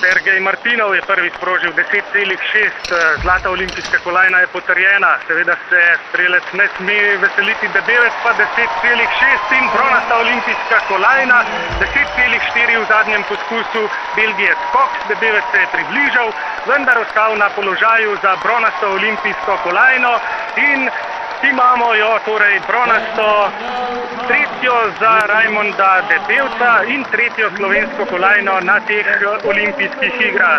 Sergej Martinov je prvi sprožil 10,6. Zlata olimpijska kolajna je potrjena. Seveda se strelec ne sme veseliti debelec, pa 10,6 in bronasta olimpijska kolajna. 10,4 v zadnjem poskusu Belgije skok. Debelec se je približal, vendar ostal na položaju za bronasto olimpijsko kolajno in imamo jo torej bronasto tretjo za Rajmonda Debelca in tretjo slovensko kolajno na teh olimpijskih igrah.